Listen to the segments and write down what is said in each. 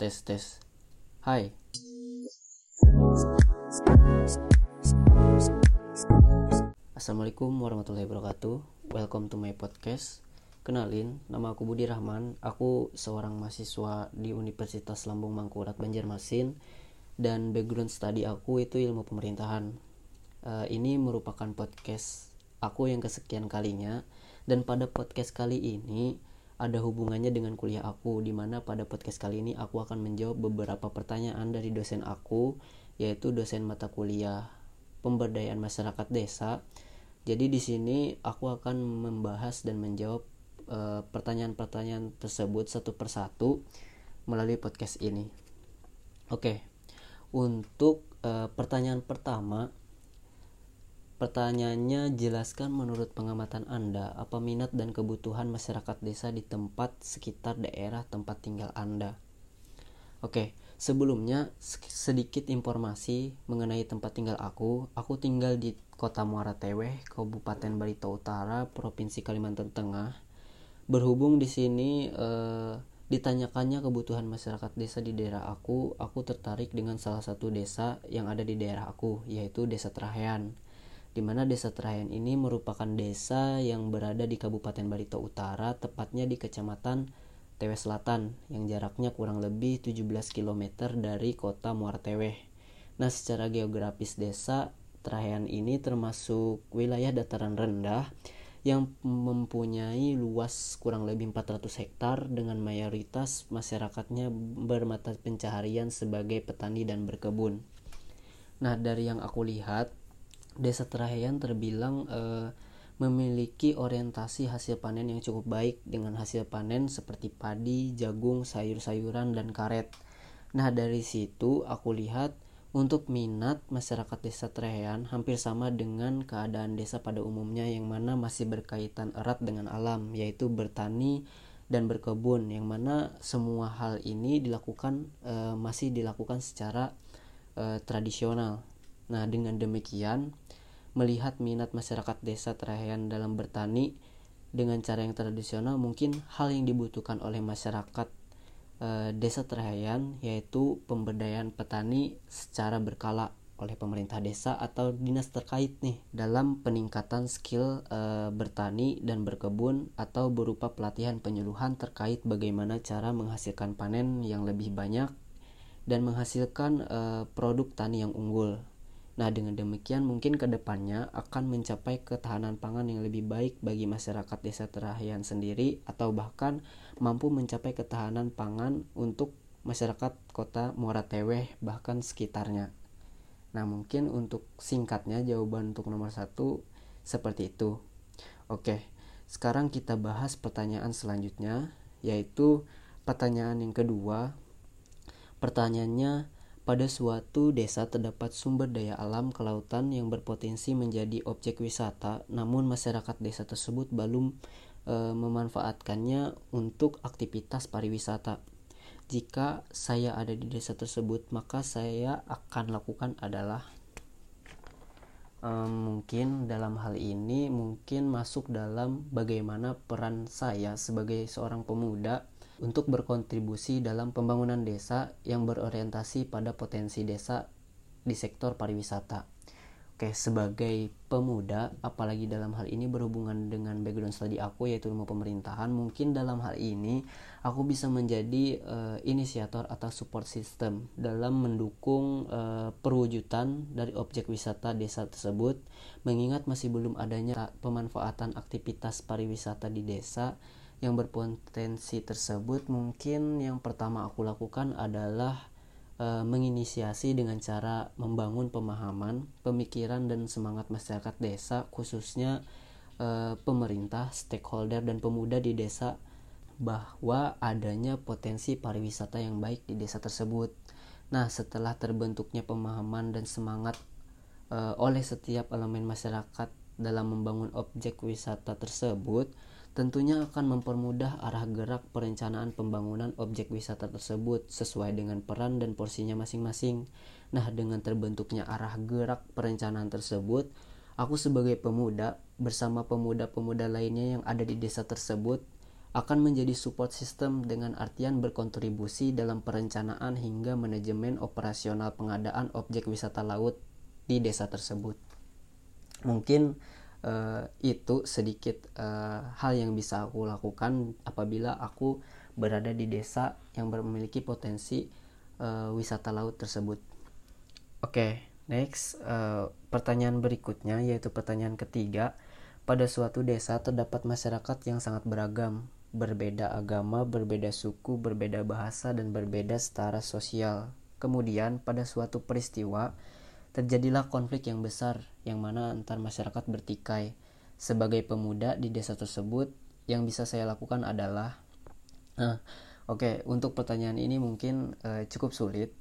tes tes. Hai. Assalamualaikum warahmatullahi wabarakatuh. Welcome to my podcast. Kenalin, nama aku Budi Rahman. Aku seorang mahasiswa di Universitas Lambung Mangkurat Banjarmasin. Dan background study aku itu ilmu pemerintahan. Uh, Ini merupakan podcast aku yang kesekian kalinya. Dan pada podcast kali ini ada hubungannya dengan kuliah aku di mana pada podcast kali ini aku akan menjawab beberapa pertanyaan dari dosen aku yaitu dosen mata kuliah pemberdayaan masyarakat desa. Jadi di sini aku akan membahas dan menjawab eh, pertanyaan-pertanyaan tersebut satu persatu melalui podcast ini. Oke. Untuk uh, pertanyaan pertama Pertanyaannya, jelaskan menurut pengamatan Anda apa minat dan kebutuhan masyarakat desa di tempat sekitar daerah tempat tinggal Anda. Oke, sebelumnya sedikit informasi mengenai tempat tinggal aku. Aku tinggal di Kota Muara Teweh, Kabupaten Barito Utara, Provinsi Kalimantan Tengah. Berhubung di sini eh, ditanyakannya kebutuhan masyarakat desa di daerah aku, aku tertarik dengan salah satu desa yang ada di daerah aku, yaitu Desa Terahean di mana desa Terayan ini merupakan desa yang berada di Kabupaten Barito Utara, tepatnya di Kecamatan Teweh Selatan, yang jaraknya kurang lebih 17 km dari kota Muara Teweh. Nah, secara geografis desa Terayan ini termasuk wilayah dataran rendah yang mempunyai luas kurang lebih 400 hektar dengan mayoritas masyarakatnya bermata pencaharian sebagai petani dan berkebun. Nah, dari yang aku lihat, Desa Teraheyan terbilang uh, memiliki orientasi hasil panen yang cukup baik dengan hasil panen seperti padi, jagung, sayur-sayuran, dan karet. Nah, dari situ aku lihat untuk minat masyarakat desa Teraheyan hampir sama dengan keadaan desa pada umumnya yang mana masih berkaitan erat dengan alam, yaitu bertani dan berkebun, yang mana semua hal ini dilakukan e, masih dilakukan secara e, tradisional. Nah, dengan demikian, melihat minat masyarakat desa Terayan dalam bertani dengan cara yang tradisional mungkin hal yang dibutuhkan oleh masyarakat e, desa Terayan yaitu pemberdayaan petani secara berkala oleh pemerintah desa atau dinas terkait nih dalam peningkatan skill e, bertani dan berkebun atau berupa pelatihan penyuluhan terkait bagaimana cara menghasilkan panen yang lebih banyak dan menghasilkan e, produk tani yang unggul Nah, dengan demikian mungkin ke depannya akan mencapai ketahanan pangan yang lebih baik bagi masyarakat desa Terahian sendiri atau bahkan mampu mencapai ketahanan pangan untuk masyarakat kota Muara Teweh bahkan sekitarnya. Nah, mungkin untuk singkatnya jawaban untuk nomor satu seperti itu. Oke, sekarang kita bahas pertanyaan selanjutnya, yaitu pertanyaan yang kedua. Pertanyaannya, pada suatu desa terdapat sumber daya alam kelautan yang berpotensi menjadi objek wisata, namun masyarakat desa tersebut belum e, memanfaatkannya untuk aktivitas pariwisata. Jika saya ada di desa tersebut, maka saya akan lakukan adalah e, mungkin dalam hal ini mungkin masuk dalam bagaimana peran saya sebagai seorang pemuda untuk berkontribusi dalam pembangunan desa yang berorientasi pada potensi desa di sektor pariwisata. Oke, sebagai pemuda, apalagi dalam hal ini berhubungan dengan background study aku yaitu ilmu pemerintahan, mungkin dalam hal ini aku bisa menjadi uh, inisiator atau support system dalam mendukung uh, perwujudan dari objek wisata desa tersebut, mengingat masih belum adanya pemanfaatan aktivitas pariwisata di desa yang berpotensi tersebut mungkin yang pertama aku lakukan adalah e, menginisiasi dengan cara membangun pemahaman, pemikiran dan semangat masyarakat desa khususnya e, pemerintah, stakeholder dan pemuda di desa bahwa adanya potensi pariwisata yang baik di desa tersebut. Nah, setelah terbentuknya pemahaman dan semangat e, oleh setiap elemen masyarakat dalam membangun objek wisata tersebut, tentunya akan mempermudah arah gerak perencanaan pembangunan objek wisata tersebut sesuai dengan peran dan porsinya masing-masing. Nah, dengan terbentuknya arah gerak perencanaan tersebut, aku sebagai pemuda bersama pemuda-pemuda lainnya yang ada di desa tersebut akan menjadi support system dengan artian berkontribusi dalam perencanaan hingga manajemen operasional pengadaan objek wisata laut di desa tersebut. Mungkin uh, itu sedikit uh, hal yang bisa aku lakukan apabila aku berada di desa yang memiliki potensi uh, wisata laut tersebut. Oke, okay, next uh, pertanyaan berikutnya yaitu pertanyaan ketiga. Pada suatu desa terdapat masyarakat yang sangat beragam, berbeda agama, berbeda suku, berbeda bahasa, dan berbeda setara sosial. Kemudian, pada suatu peristiwa, terjadilah konflik yang besar, yang mana antar masyarakat bertikai. Sebagai pemuda di desa tersebut, yang bisa saya lakukan adalah, nah, oke, okay, untuk pertanyaan ini mungkin uh, cukup sulit,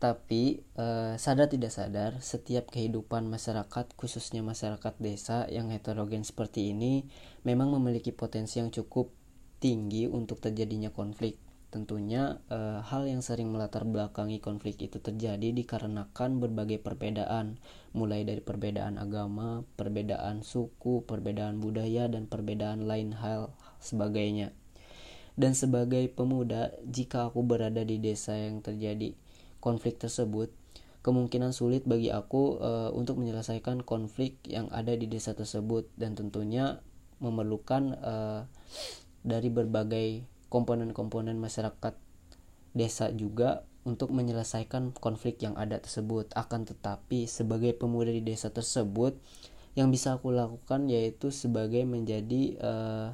tapi uh, sadar tidak sadar, setiap kehidupan masyarakat, khususnya masyarakat desa yang heterogen seperti ini, memang memiliki potensi yang cukup tinggi untuk terjadinya konflik. Tentunya e, hal yang sering melatar belakangi konflik itu terjadi dikarenakan berbagai perbedaan, mulai dari perbedaan agama, perbedaan suku, perbedaan budaya, dan perbedaan lain hal sebagainya. Dan sebagai pemuda, jika aku berada di desa yang terjadi konflik tersebut, kemungkinan sulit bagi aku e, untuk menyelesaikan konflik yang ada di desa tersebut dan tentunya memerlukan e, dari berbagai komponen-komponen masyarakat desa juga untuk menyelesaikan konflik yang ada tersebut. Akan tetapi sebagai pemuda di desa tersebut yang bisa aku lakukan yaitu sebagai menjadi uh,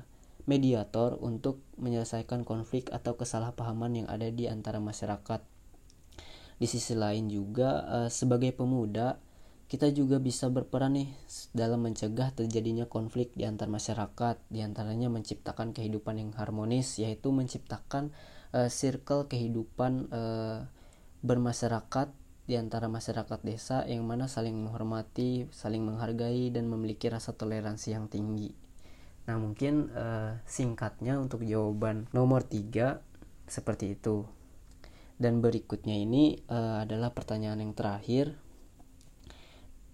mediator untuk menyelesaikan konflik atau kesalahpahaman yang ada di antara masyarakat. Di sisi lain juga uh, sebagai pemuda kita juga bisa berperan nih dalam mencegah terjadinya konflik di antar masyarakat, di antaranya menciptakan kehidupan yang harmonis, yaitu menciptakan uh, circle kehidupan uh, bermasyarakat di antara masyarakat desa yang mana saling menghormati, saling menghargai, dan memiliki rasa toleransi yang tinggi. Nah mungkin uh, singkatnya untuk jawaban nomor tiga seperti itu. Dan berikutnya ini uh, adalah pertanyaan yang terakhir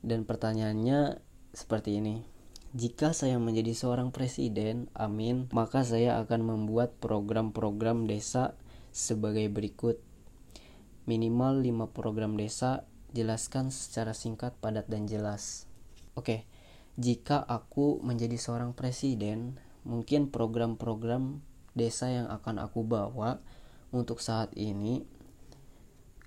dan pertanyaannya seperti ini. Jika saya menjadi seorang presiden, amin, maka saya akan membuat program-program desa sebagai berikut. Minimal 5 program desa, jelaskan secara singkat, padat, dan jelas. Oke, jika aku menjadi seorang presiden, mungkin program-program desa yang akan aku bawa untuk saat ini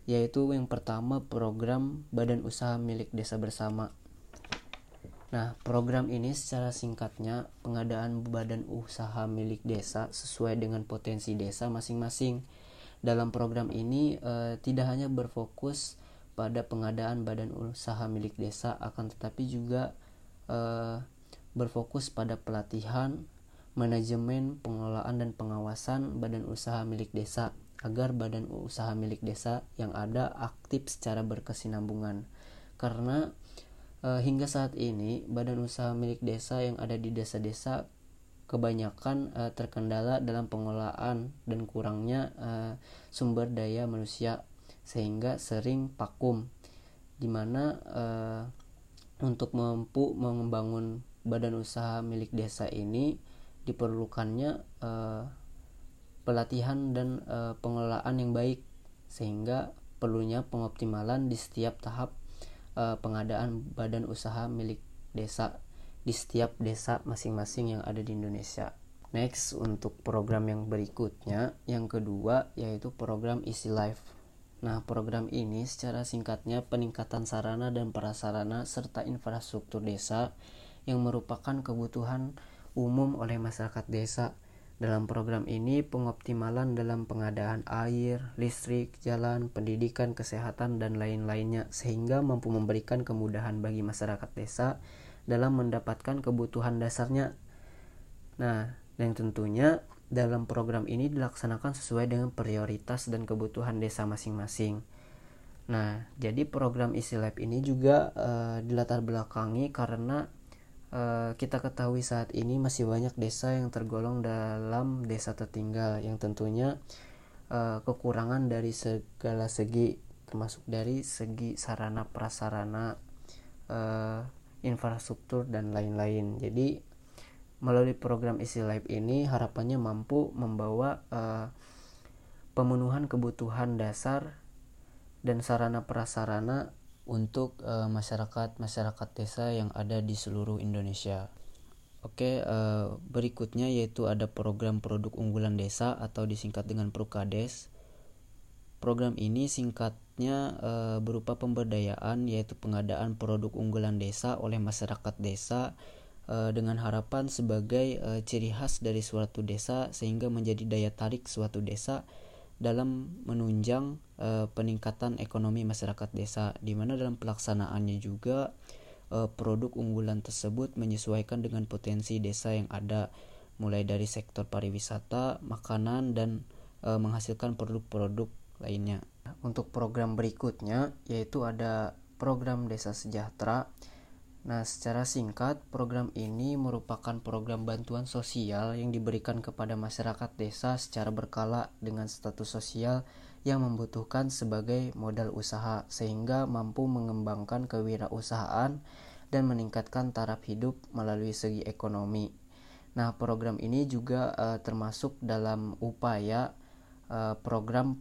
yaitu yang pertama program Badan Usaha Milik Desa Bersama. Nah, program ini secara singkatnya pengadaan badan usaha milik desa sesuai dengan potensi desa masing-masing. Dalam program ini eh, tidak hanya berfokus pada pengadaan badan usaha milik desa, akan tetapi juga eh, berfokus pada pelatihan, manajemen, pengelolaan dan pengawasan badan usaha milik desa agar badan usaha milik desa yang ada aktif secara berkesinambungan. Karena e, hingga saat ini badan usaha milik desa yang ada di desa-desa kebanyakan e, terkendala dalam pengelolaan dan kurangnya e, sumber daya manusia sehingga sering vakum di mana untuk mampu membangun badan usaha milik desa ini diperlukannya e, pelatihan dan e, pengelolaan yang baik sehingga perlunya pengoptimalan di setiap tahap e, pengadaan badan usaha milik desa di setiap desa masing-masing yang ada di Indonesia. Next untuk program yang berikutnya, yang kedua yaitu program Easy Life. Nah, program ini secara singkatnya peningkatan sarana dan prasarana serta infrastruktur desa yang merupakan kebutuhan umum oleh masyarakat desa dalam program ini, pengoptimalan dalam pengadaan air, listrik, jalan, pendidikan, kesehatan, dan lain-lainnya, sehingga mampu memberikan kemudahan bagi masyarakat desa dalam mendapatkan kebutuhan dasarnya. Nah, dan tentunya dalam program ini dilaksanakan sesuai dengan prioritas dan kebutuhan desa masing-masing. Nah, jadi program Isi Lab ini juga uh, dilatar belakangi karena Eh, kita ketahui saat ini masih banyak desa yang tergolong dalam desa tertinggal yang tentunya uh, kekurangan dari segala segi termasuk dari segi sarana prasarana uh, infrastruktur dan lain-lain. Jadi Melalui program Easy Life ini harapannya mampu membawa uh, pemenuhan kebutuhan dasar dan sarana prasarana untuk uh, masyarakat masyarakat desa yang ada di seluruh Indonesia. Oke, uh, berikutnya yaitu ada program produk unggulan desa atau disingkat dengan Prukades. Program ini singkatnya uh, berupa pemberdayaan yaitu pengadaan produk unggulan desa oleh masyarakat desa dengan harapan sebagai uh, ciri khas dari suatu desa sehingga menjadi daya tarik suatu desa dalam menunjang uh, peningkatan ekonomi masyarakat desa di mana dalam pelaksanaannya juga uh, produk unggulan tersebut menyesuaikan dengan potensi desa yang ada mulai dari sektor pariwisata, makanan dan uh, menghasilkan produk-produk lainnya. Untuk program berikutnya yaitu ada program Desa Sejahtera. Nah, secara singkat, program ini merupakan program bantuan sosial yang diberikan kepada masyarakat desa secara berkala dengan status sosial yang membutuhkan sebagai modal usaha sehingga mampu mengembangkan kewirausahaan dan meningkatkan taraf hidup melalui segi ekonomi. Nah, program ini juga uh, termasuk dalam upaya uh, program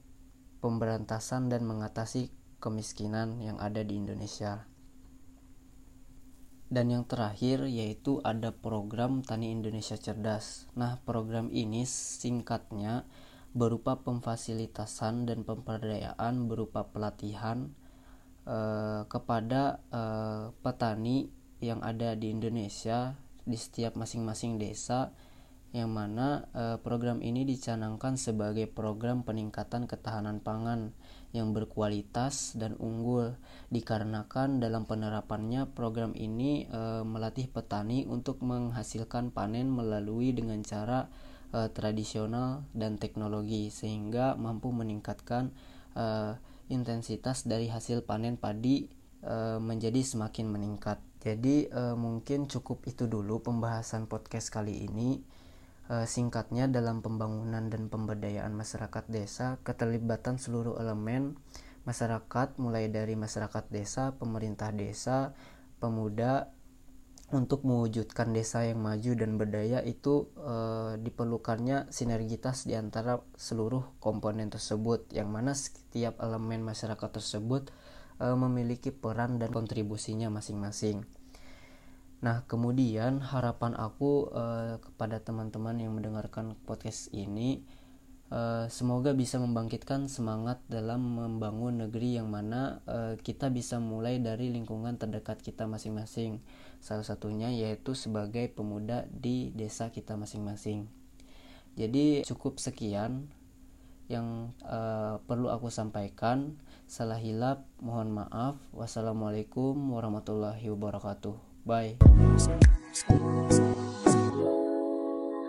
pemberantasan dan mengatasi kemiskinan yang ada di Indonesia. Dan yang terakhir yaitu ada program Tani Indonesia Cerdas. Nah, program ini singkatnya berupa pemfasilitasan dan pemberdayaan berupa pelatihan Eh, kepada uh, petani yang ada di Indonesia di setiap masing-masing desa yang mana uh, program ini dicanangkan sebagai program peningkatan ketahanan pangan yang berkualitas dan unggul dikarenakan dalam penerapannya program ini uh, melatih petani untuk menghasilkan panen melalui dengan cara uh, tradisional dan teknologi sehingga mampu meningkatkan intensitas dari hasil panen padi e, menjadi semakin meningkat. Jadi e, mungkin cukup itu dulu pembahasan podcast kali ini. E, singkatnya dalam pembangunan dan pemberdayaan masyarakat desa, keterlibatan seluruh elemen masyarakat mulai dari masyarakat desa, pemerintah desa, pemuda, untuk mewujudkan desa yang maju dan berdaya itu e, diperlukannya sinergitas di antara seluruh komponen tersebut yang mana setiap elemen masyarakat tersebut e, memiliki peran dan kontribusinya masing-masing. Nah, kemudian harapan aku e, kepada teman-teman yang mendengarkan podcast ini Uh, semoga bisa membangkitkan semangat dalam membangun negeri yang mana uh, kita bisa mulai dari lingkungan terdekat kita masing-masing. Salah satunya yaitu sebagai pemuda di desa kita masing-masing. Jadi cukup sekian yang uh, perlu aku sampaikan. Salah hilap, mohon maaf. Wassalamualaikum warahmatullahi wabarakatuh. Bye.